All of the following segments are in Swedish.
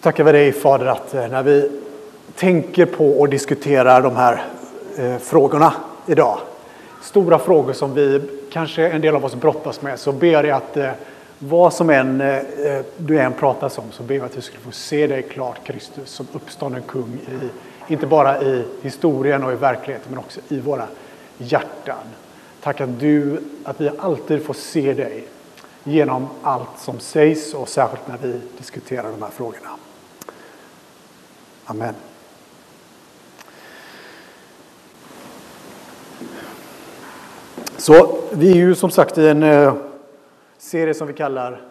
tackar vi dig Fader att eh, när vi tänker på och diskuterar de här eh, frågorna idag, stora frågor som vi kanske en del av oss brottas med, så ber jag att eh, vad som än eh, eh, du än pratas om så ber jag att vi skulle få se dig klart Kristus som uppstånden kung, i, inte bara i historien och i verkligheten men också i våra hjärtan. Tack att du, att vi alltid får se dig genom allt som sägs och särskilt när vi diskuterar de här frågorna. Amen. Så vi är ju som sagt i en eh, serie som vi kallar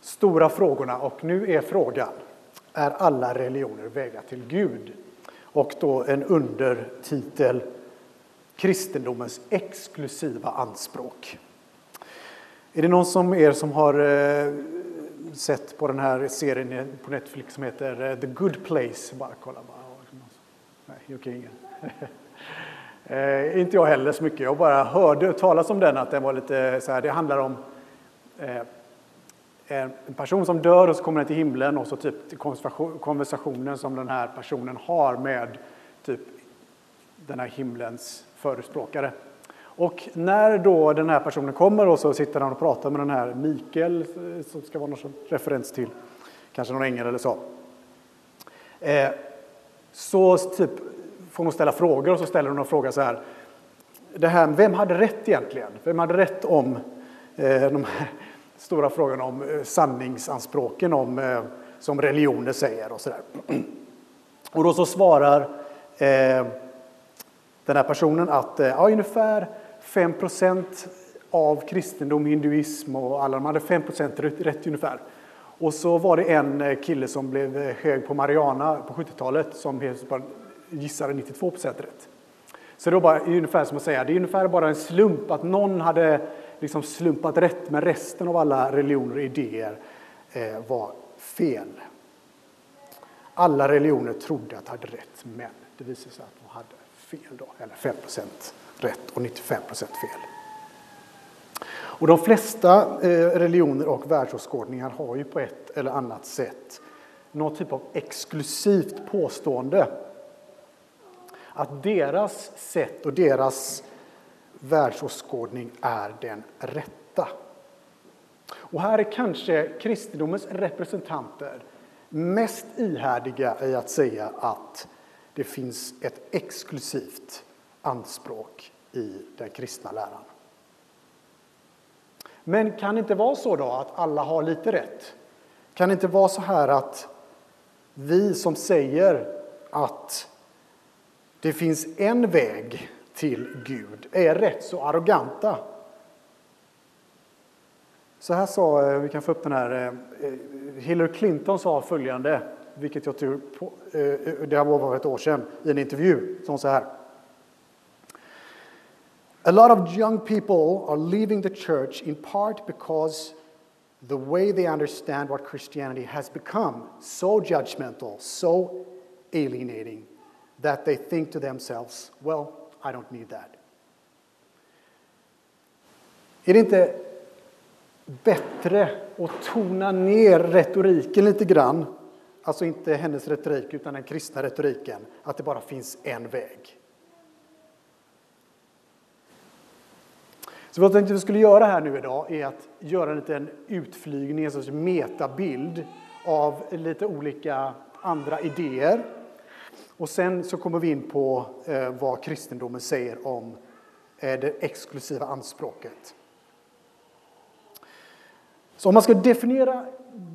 Stora frågorna och nu är frågan Är alla religioner vägar till Gud? Och då en undertitel Kristendomens exklusiva anspråk. Är det någon som er som har eh, sett på den här serien på Netflix som heter eh, The Good Place? Bara kolla. Bara. Nej, okej, ingen. eh, inte jag heller så mycket. Jag bara hörde talas om den, att den var lite så här, det handlar om eh, en person som dör och så kommer den till himlen och så typ konversationen som den här personen har med typ den här himlens förespråkare. Och när då den här personen kommer och så sitter han och pratar med den här Mikael, eh, som ska vara någon referens till kanske någon ängel eller så. Eh, så typ får hon ställa frågor och så ställer hon en fråga så här. Det här, vem hade rätt egentligen? Vem hade rätt om eh, de här stora frågorna om eh, sanningsanspråken om, eh, som religioner säger och så där. Och då så svarar eh, den här personen att eh, ja, ungefär 5% av kristendom, hinduism och alla de hade 5 rätt, rätt ungefär. Och så var det en eh, kille som blev eh, hög på Mariana på 70-talet som gissade 92 rätt. Så det var bara ungefär som att säga, det är ungefär bara en slump att någon hade liksom slumpat rätt, men resten av alla religioner och idéer eh, var fel. Alla religioner trodde att de hade rätt, men det visade sig att de hade fel då, eller 5 rätt och 95 procent fel. Och de flesta eh, religioner och världsåskådningar har ju på ett eller annat sätt någon typ av exklusivt påstående. Att deras sätt och deras världsåskådning är den rätta. Och här är kanske kristendomens representanter mest ihärdiga i att säga att det finns ett exklusivt anspråk i den kristna läran. Men kan det inte vara så då att alla har lite rätt? Kan det inte vara så här att vi som säger att det finns en väg till Gud är rätt så arroganta? Så här sa, eh, vi kan få upp den här, eh, Hillary Clinton sa följande, vilket jag tror, på, eh, det har ett år sedan, i en intervju, som så här. A lot of young people are leaving the church in part because the way they understand what Christianity has become so judgmental, so alienating, that they think to themselves, well, I don't need that. Är det inte bättre att tona ner retoriken lite grann? Alltså inte hennes retorik, utan den kristna retoriken. Att det bara finns en väg. Så vad jag tänkte vi skulle göra här nu idag är att göra en liten utflygning, en sorts metabild av lite olika andra idéer. Och sen så kommer vi in på eh, vad kristendomen säger om eh, det exklusiva anspråket. Så om man ska definiera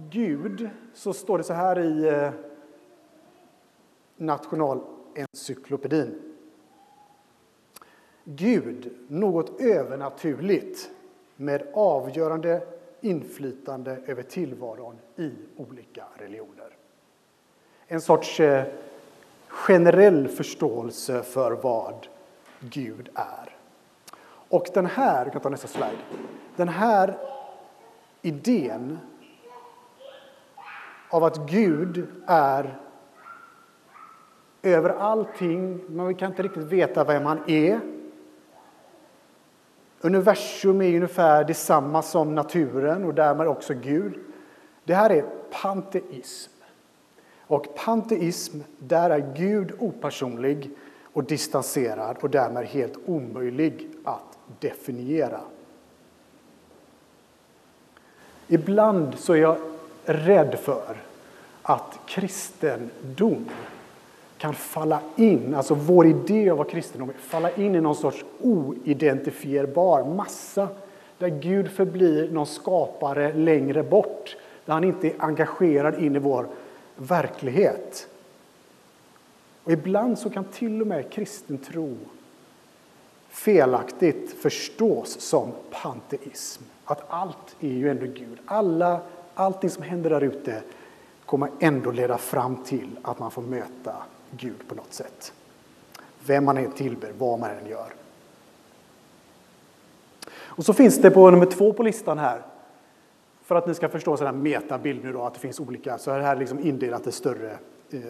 Gud så står det så här i eh, Nationalencyklopedin. Gud, något övernaturligt med avgörande inflytande över tillvaron i olika religioner. En sorts eh, generell förståelse för vad Gud är. Och den här, kan ta nästa slide, den här idén av att Gud är över allting, men vi kan inte riktigt veta vem han är. Universum är ungefär detsamma som naturen och därmed också Gud. Det här är panteism. Och panteism, där är Gud opersonlig och distanserad och därmed helt omöjlig att definiera. Ibland så är jag rädd för att kristendom kan falla in, alltså vår idé av vad kristendom är, falla in i någon sorts oidentifierbar massa där Gud förblir någon skapare längre bort, där han inte är engagerad in i vår verklighet. Och ibland så kan till och med kristen tro felaktigt förstås som panteism. Att allt är ju ändå Gud. Alla, allting som händer där ute kommer ändå leda fram till att man får möta Gud på något sätt. Vem man än tillber, vad man än gör. Och så finns det på nummer två på listan här, för att ni ska förstå sådana här metabild nu då, att det finns olika, så är det här liksom indelat i större eh,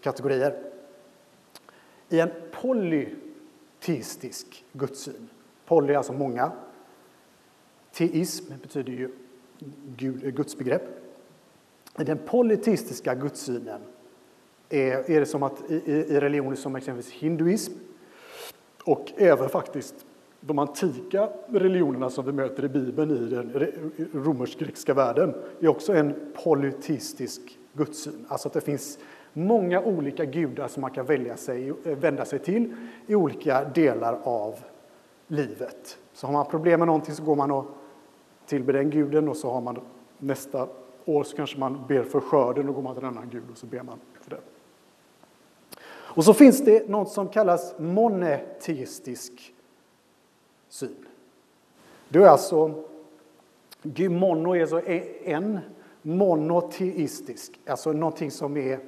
kategorier. I en polyteistisk gudssyn, poly är alltså många, teism betyder ju Gud, eh, gudsbegrepp. I den polyteistiska gudssynen är, är det som att i, i religioner som exempelvis hinduism och även faktiskt de antika religionerna som vi möter i Bibeln i den romersk-grekiska världen är också en polyteistisk gudssyn. Alltså att det finns många olika gudar som man kan välja sig, vända sig till i olika delar av livet. Så har man problem med någonting så går man och tillber den guden och så har man nästa år så kanske man ber för skörden och går man till en annan gud och så ber man. Och så finns det något som kallas moneteistisk syn. Det är alltså, mono är alltså en, monoteistisk, alltså någonting som är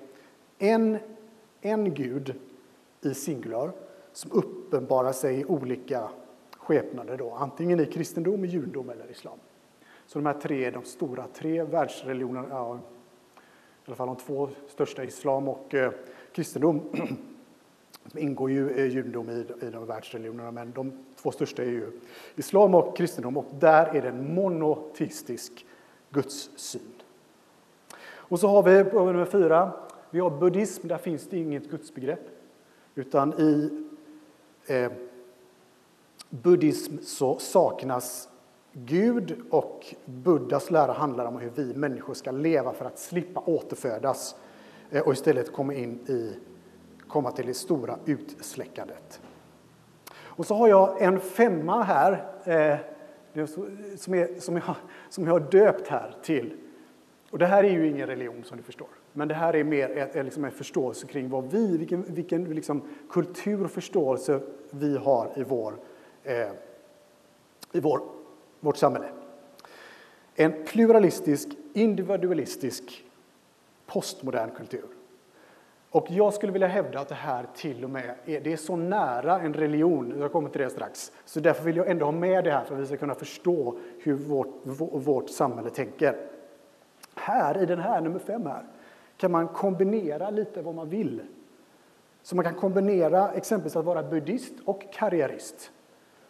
en, en gud i singular som uppenbarar sig i olika skepnader, då, antingen i kristendom, i judendom eller islam. Så de här tre är de stora tre världsreligionerna, ja, i alla fall de två största, islam och eh, kristendom. Ingår ju eh, judendom i, i de världsreligionerna, men de två största är ju islam och kristendom och där är det en monoteistisk gudssyn. Och så har vi nummer fyra, vi har buddhism, där finns det inget gudsbegrepp. Utan i eh, buddhism så saknas Gud och Buddhas lära handlar om hur vi människor ska leva för att slippa återfödas eh, Eh, och istället komma in i komma till det stora utsläckandet. Och så har jag en femma här eh, som, är, som, jag, som jag har döpt här till. Och det här är ju ingen religion som du förstår. Men det här är mer ett, liksom en förståelse kring vad vi, vilken, vilken liksom kultur och förståelse vi har i, vår, eh, i vår, vårt samhälle. En pluralistisk, individualistisk, postmodern kultur. Och jag skulle vilja hävda att det här till och med är, det är så nära en religion, jag kommer till det strax, så därför vill jag ändå ha med det här för att vi ska kunna förstå hur vårt, vårt samhälle tänker. Här, i den här, nummer fem här, kan man kombinera lite vad man vill. Så man kan kombinera exempelvis att vara buddhist och karriärist.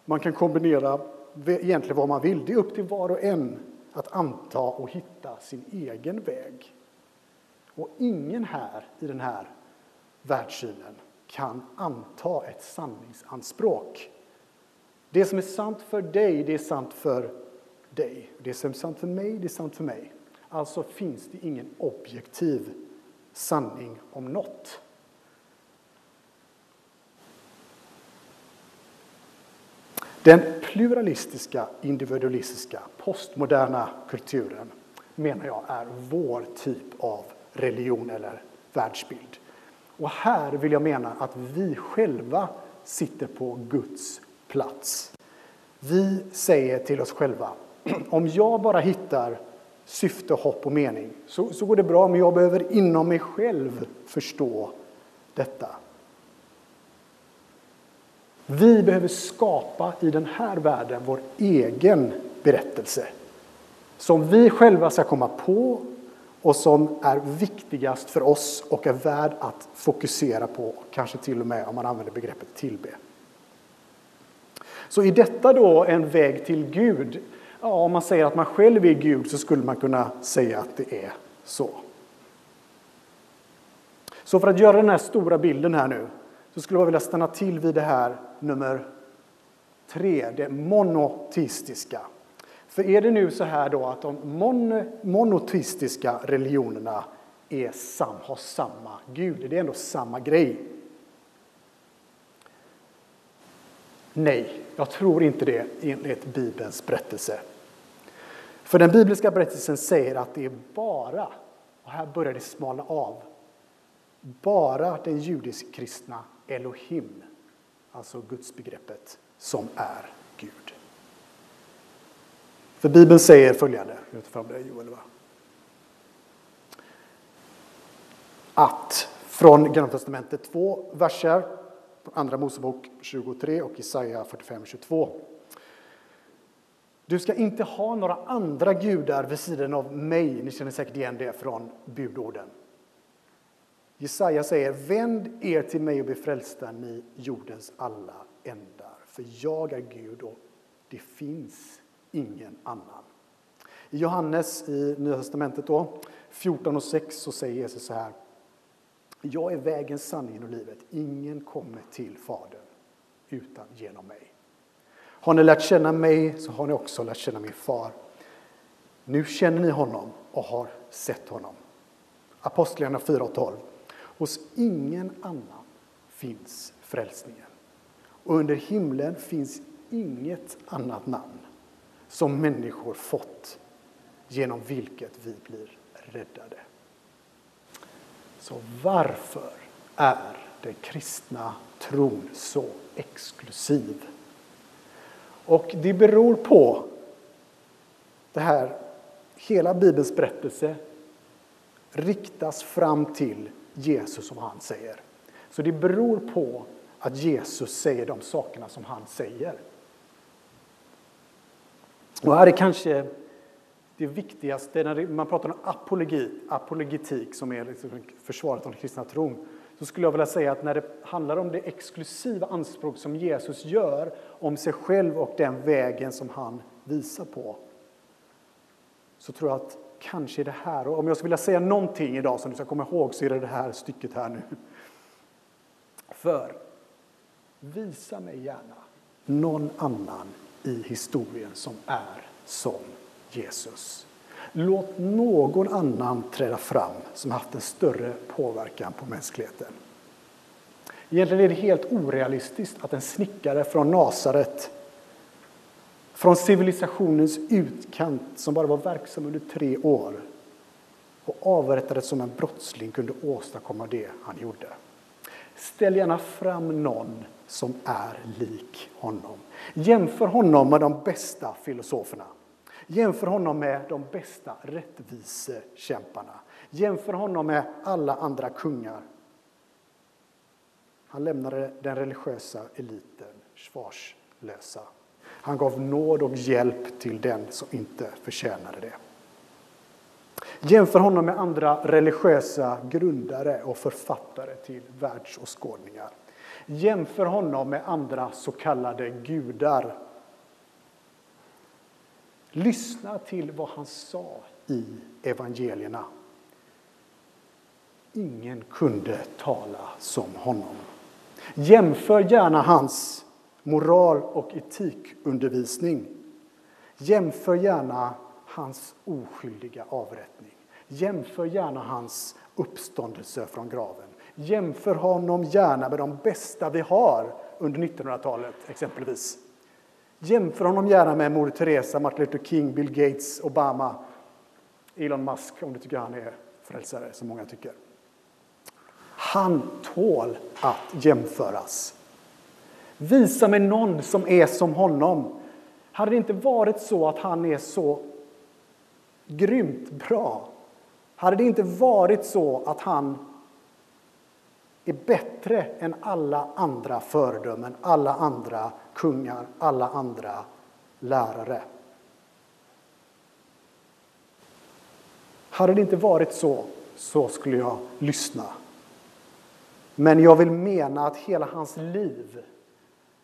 Man kan kombinera egentligen vad man vill. Det är upp till var och en att anta och hitta sin egen väg. Och ingen här i den här världssynen kan anta ett sanningsanspråk. Det som är sant för dig, det är sant för dig. Det som är sant för mig, det är sant för mig. Alltså finns det ingen objektiv sanning om något. Den pluralistiska, individualistiska, postmoderna kulturen menar jag är vår typ av religion eller världsbild. Och här vill jag mena att vi själva sitter på Guds plats. Vi säger till oss själva, om jag bara hittar syfte, hopp och mening så, så går det bra, men jag behöver inom mig själv förstå detta. Vi behöver skapa i den här världen vår egen berättelse som vi själva ska komma på och som är viktigast för oss och är värd att fokusera på, kanske till och med om man använder begreppet tillbe. Så är detta då en väg till Gud? Ja, om man säger att man själv är Gud så skulle man kunna säga att det är så. Så för att göra den här stora bilden här nu så skulle jag vilja stanna till vid det här nummer tre, det monoteistiska. För är det nu så här då att de mon monoteistiska religionerna är sam, har samma Gud, det är ändå samma grej. Nej, jag tror inte det enligt Bibelns berättelse. För den bibliska berättelsen säger att det är bara, och här börjar det smala av, bara den judisk-kristna Elohim, alltså gudsbegreppet, som är Gud. För Bibeln säger följande, jag tar fram det Joel va? Att från Gamla Testamentet 2 verser, Andra Mosebok 23 och Jesaja 45-22. Du ska inte ha några andra gudar vid sidan av mig. Ni känner säkert igen det från budorden. Jesaja säger, vänd er till mig och bli frälsta, ni jordens alla ändar. För jag är Gud och det finns ingen annan. I Johannes i Nya Testamentet då, 14 och 6 så säger Jesus så här. Jag är vägen, sanningen och livet. Ingen kommer till Fadern utan genom mig. Har ni lärt känna mig så har ni också lärt känna min far. Nu känner ni honom och har sett honom. Apostlagärningarna 4 och 12. Hos ingen annan finns frälsningen. Och under himlen finns inget annat namn som människor fått genom vilket vi blir räddade. Så varför är den kristna tron så exklusiv? Och det beror på det här, hela Bibelns berättelse riktas fram till Jesus som han säger. Så det beror på att Jesus säger de sakerna som han säger. Och här är kanske det viktigaste, när man pratar om apologi, apologetik som är liksom försvaret av den kristna tron, så skulle jag vilja säga att när det handlar om det exklusiva anspråk som Jesus gör om sig själv och den vägen som han visar på, så tror jag att kanske det här, och om jag skulle vilja säga någonting idag som du ska komma ihåg så är det det här stycket här nu. För visa mig gärna någon annan i historien som är som Jesus. Låt någon annan träda fram som haft en större påverkan på mänskligheten. Egentligen är det helt orealistiskt att en snickare från Nasaret, från civilisationens utkant som bara var verksam under tre år och avrättades som en brottsling kunde åstadkomma det han gjorde. Ställ gärna fram någon som är lik honom. Jämför honom med de bästa filosoferna. Jämför honom med de bästa rättvisekämparna. Jämför honom med alla andra kungar. Han lämnade den religiösa eliten svarslösa. Han gav nåd och hjälp till den som inte förtjänade det. Jämför honom med andra religiösa grundare och författare till världsåskådningar. Jämför honom med andra så kallade gudar. Lyssna till vad han sa i evangelierna. Ingen kunde tala som honom. Jämför gärna hans moral och etikundervisning. Jämför gärna hans oskyldiga avrättning. Jämför gärna hans uppståndelse från graven. Jämför honom gärna med de bästa vi har under 1900-talet, exempelvis. Jämför honom gärna med Moder Teresa, Martin Luther King, Bill Gates, Obama, Elon Musk, om du tycker han är frälsare, som många tycker. Han tål att jämföras. Visa mig någon som är som honom. Hade det inte varit så att han är så grymt bra, hade det inte varit så att han är bättre än alla andra föredömen, alla andra kungar, alla andra lärare. Hade det inte varit så, så skulle jag lyssna. Men jag vill mena att hela hans liv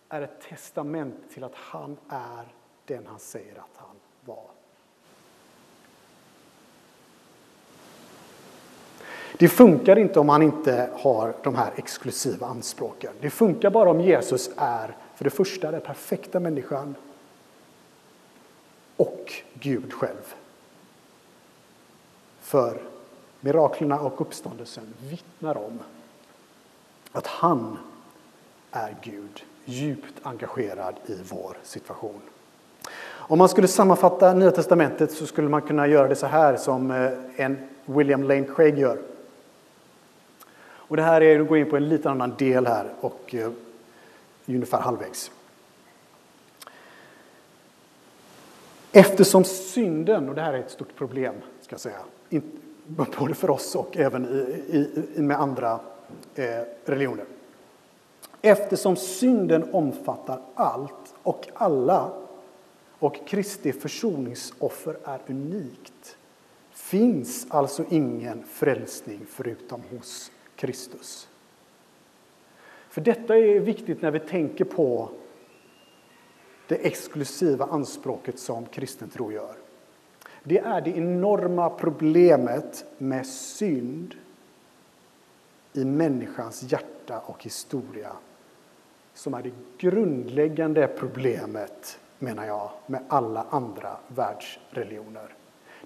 är ett testament till att han är den han säger att han var. Det funkar inte om man inte har de här exklusiva anspråken. Det funkar bara om Jesus är, för det första, den perfekta människan och Gud själv. För miraklerna och uppståndelsen vittnar om att han är Gud, djupt engagerad i vår situation. Om man skulle sammanfatta Nya Testamentet så skulle man kunna göra det så här som eh, en William Lane Craig gör. Och det här är att gå in på en lite annan del här och eh, ungefär halvvägs. Eftersom synden, och det här är ett stort problem, ska jag säga, både för oss och även i, i, med andra eh, religioner. Eftersom synden omfattar allt och alla och Kristi försoningsoffer är unikt finns alltså ingen frälsning förutom hos Kristus. För detta är viktigt när vi tänker på det exklusiva anspråket som kristen tro gör. Det är det enorma problemet med synd i människans hjärta och historia som är det grundläggande problemet, menar jag, med alla andra världsreligioner.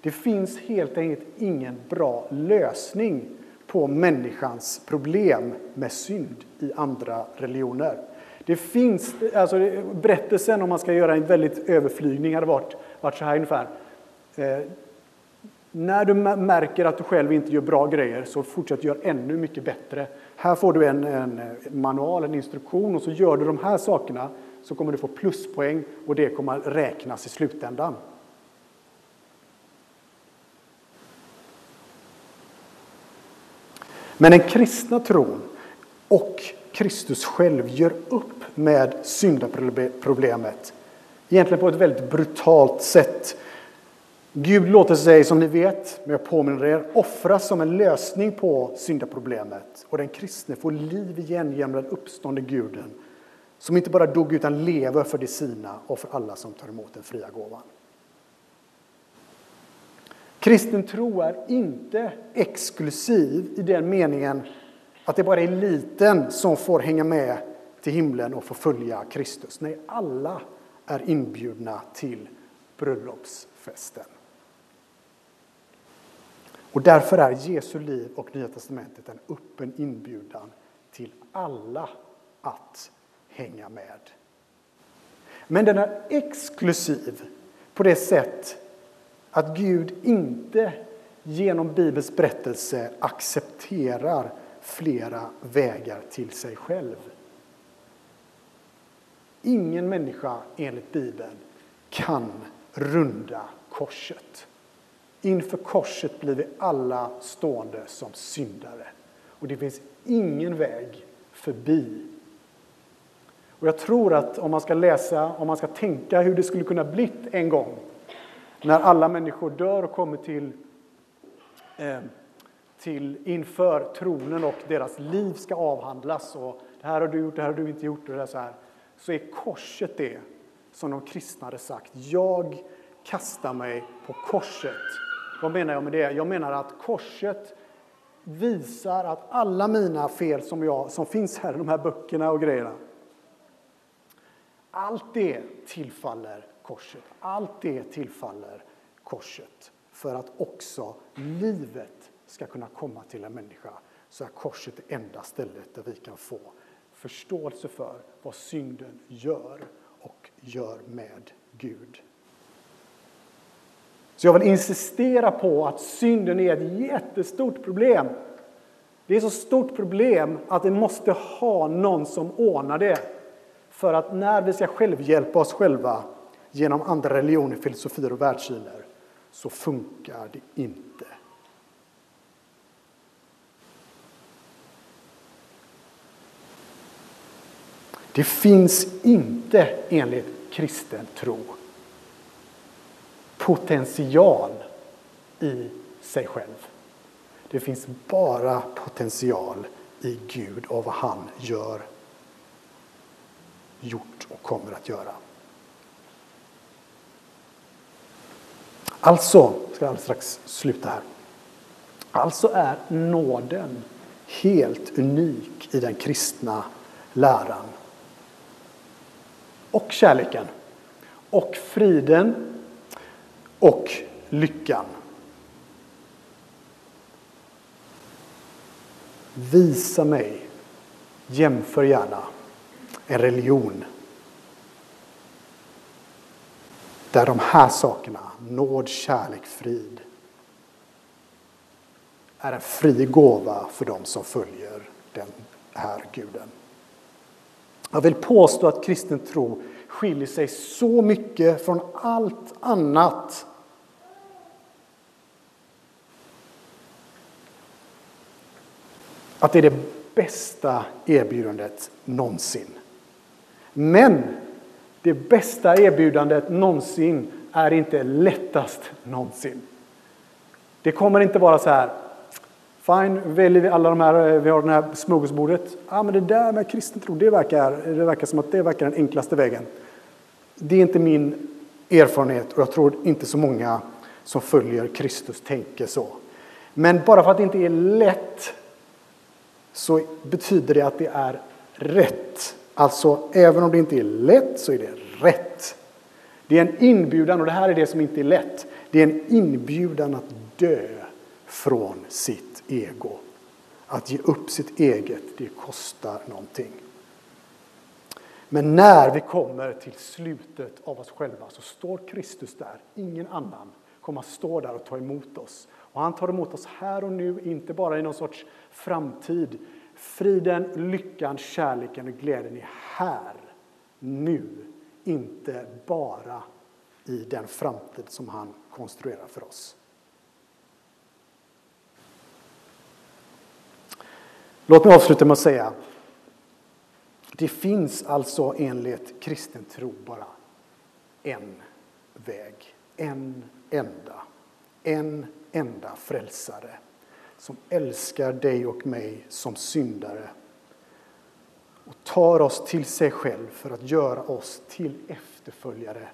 Det finns helt enkelt ingen bra lösning på människans problem med synd i andra religioner. Det finns, alltså berättelsen, om man ska göra en väldigt överflygning, hade varit, varit så här ungefär. Eh, när du märker att du själv inte gör bra grejer, så fortsätt göra ännu mycket bättre. Här får du en, en eh, manual, en instruktion, och så gör du de här sakerna, så kommer du få pluspoäng och det kommer att räknas i slutändan. Men den kristna tron och Kristus själv gör upp med syndaproblemet. Egentligen på ett väldigt brutalt sätt. Gud låter sig, som ni vet, men jag påminner er, offras som en lösning på syndaproblemet. Och den kristne får liv igen genom den uppstående guden som inte bara dog utan lever för de sina och för alla som tar emot den fria gåvan. Kristen tro är inte exklusiv i den meningen att det bara är eliten som får hänga med till himlen och få följa Kristus. Nej, alla är inbjudna till bröllopsfesten. Och därför är Jesu liv och Nya testamentet en öppen inbjudan till alla att hänga med. Men den är exklusiv på det sätt att Gud inte genom Bibelns berättelse accepterar flera vägar till sig själv. Ingen människa enligt Bibeln kan runda korset. Inför korset blir vi alla stående som syndare. Och det finns ingen väg förbi. Och jag tror att om man ska läsa, om man ska tänka hur det skulle kunna blivit en gång när alla människor dör och kommer till, eh, till inför tronen och deras liv ska avhandlas och det här har du gjort, det här har du inte gjort och det så här. Så är korset det som de kristna hade sagt. Jag kastar mig på korset. Vad menar jag med det? Jag menar att korset visar att alla mina fel som, jag, som finns här i de här böckerna och grejerna, allt det tillfaller korset. Allt det tillfaller korset för att också livet ska kunna komma till en människa så är korset det enda stället där vi kan få förståelse för vad synden gör och gör med Gud. Så jag vill insistera på att synden är ett jättestort problem. Det är så stort problem att vi måste ha någon som ordnar det. För att när vi ska självhjälpa oss själva genom andra religioner, filosofier och världssyner så funkar det inte. Det finns inte enligt kristen tro potential i sig själv. Det finns bara potential i Gud och vad han gör, gjort och kommer att göra. Alltså, ska jag alldeles strax sluta här. Alltså är nåden helt unik i den kristna läran. Och kärleken. Och friden. Och lyckan. Visa mig, jämför gärna, en religion där de här sakerna, nåd, kärlek, frid, är en fri gåva för dem som följer den här guden. Jag vill påstå att kristen tro skiljer sig så mycket från allt annat att det är det bästa erbjudandet någonsin. Men det bästa erbjudandet någonsin är inte lättast någonsin. Det kommer inte vara så här, Fine, väljer vi alla de här, eh, vi har det här smörgåsbordet. Ja, men det där med kristen tro, det verkar, det verkar som att det verkar den enklaste vägen. Det är inte min erfarenhet och jag tror inte så många som följer Kristus tänker så. Men bara för att det inte är lätt så betyder det att det är rätt. Alltså, även om det inte är lätt så är det rätt. Det är en inbjudan, och det här är det som inte är lätt. Det är en inbjudan att dö från sitt ego. Att ge upp sitt eget, det kostar någonting. Men när vi kommer till slutet av oss själva så står Kristus där, ingen annan kommer att stå där och ta emot oss. Och han tar emot oss här och nu, inte bara i någon sorts framtid. Friden, lyckan, kärleken och glädjen är här, nu, inte bara i den framtid som han konstruerar för oss. Låt mig avsluta med att säga det finns alltså enligt kristen tro bara en väg, en enda, en enda frälsare som älskar dig och mig som syndare och tar oss till sig själv för att göra oss till efterföljare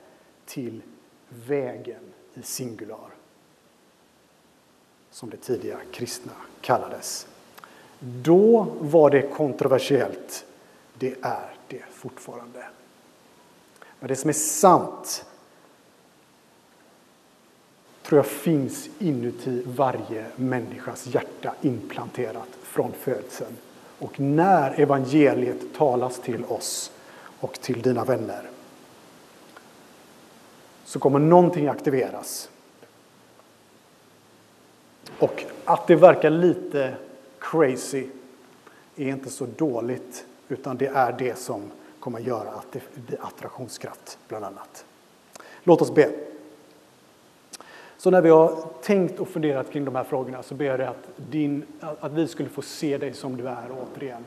till vägen i singular som det tidiga kristna kallades. Då var det kontroversiellt. Det är det fortfarande. Men det som är sant tror jag finns inuti varje människas hjärta implanterat från födseln. Och när evangeliet talas till oss och till dina vänner så kommer någonting aktiveras. Och att det verkar lite crazy är inte så dåligt, utan det är det som kommer göra att det blir attraktionskraft, bland annat. Låt oss be. Så när vi har tänkt och funderat kring de här frågorna så ber jag dig att, din, att vi skulle få se dig som du är återigen.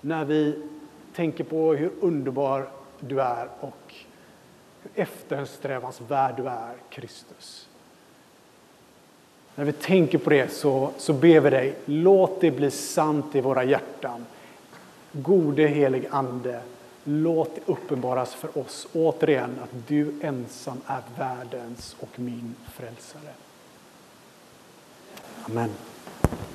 När vi tänker på hur underbar du är och hur eftersträvansvärd du är, Kristus. När vi tänker på det så, så ber vi dig, låt det bli sant i våra hjärtan. Gode helig Ande, låt det uppenbaras för oss återigen att du ensam är världens och min frälsare. Amen.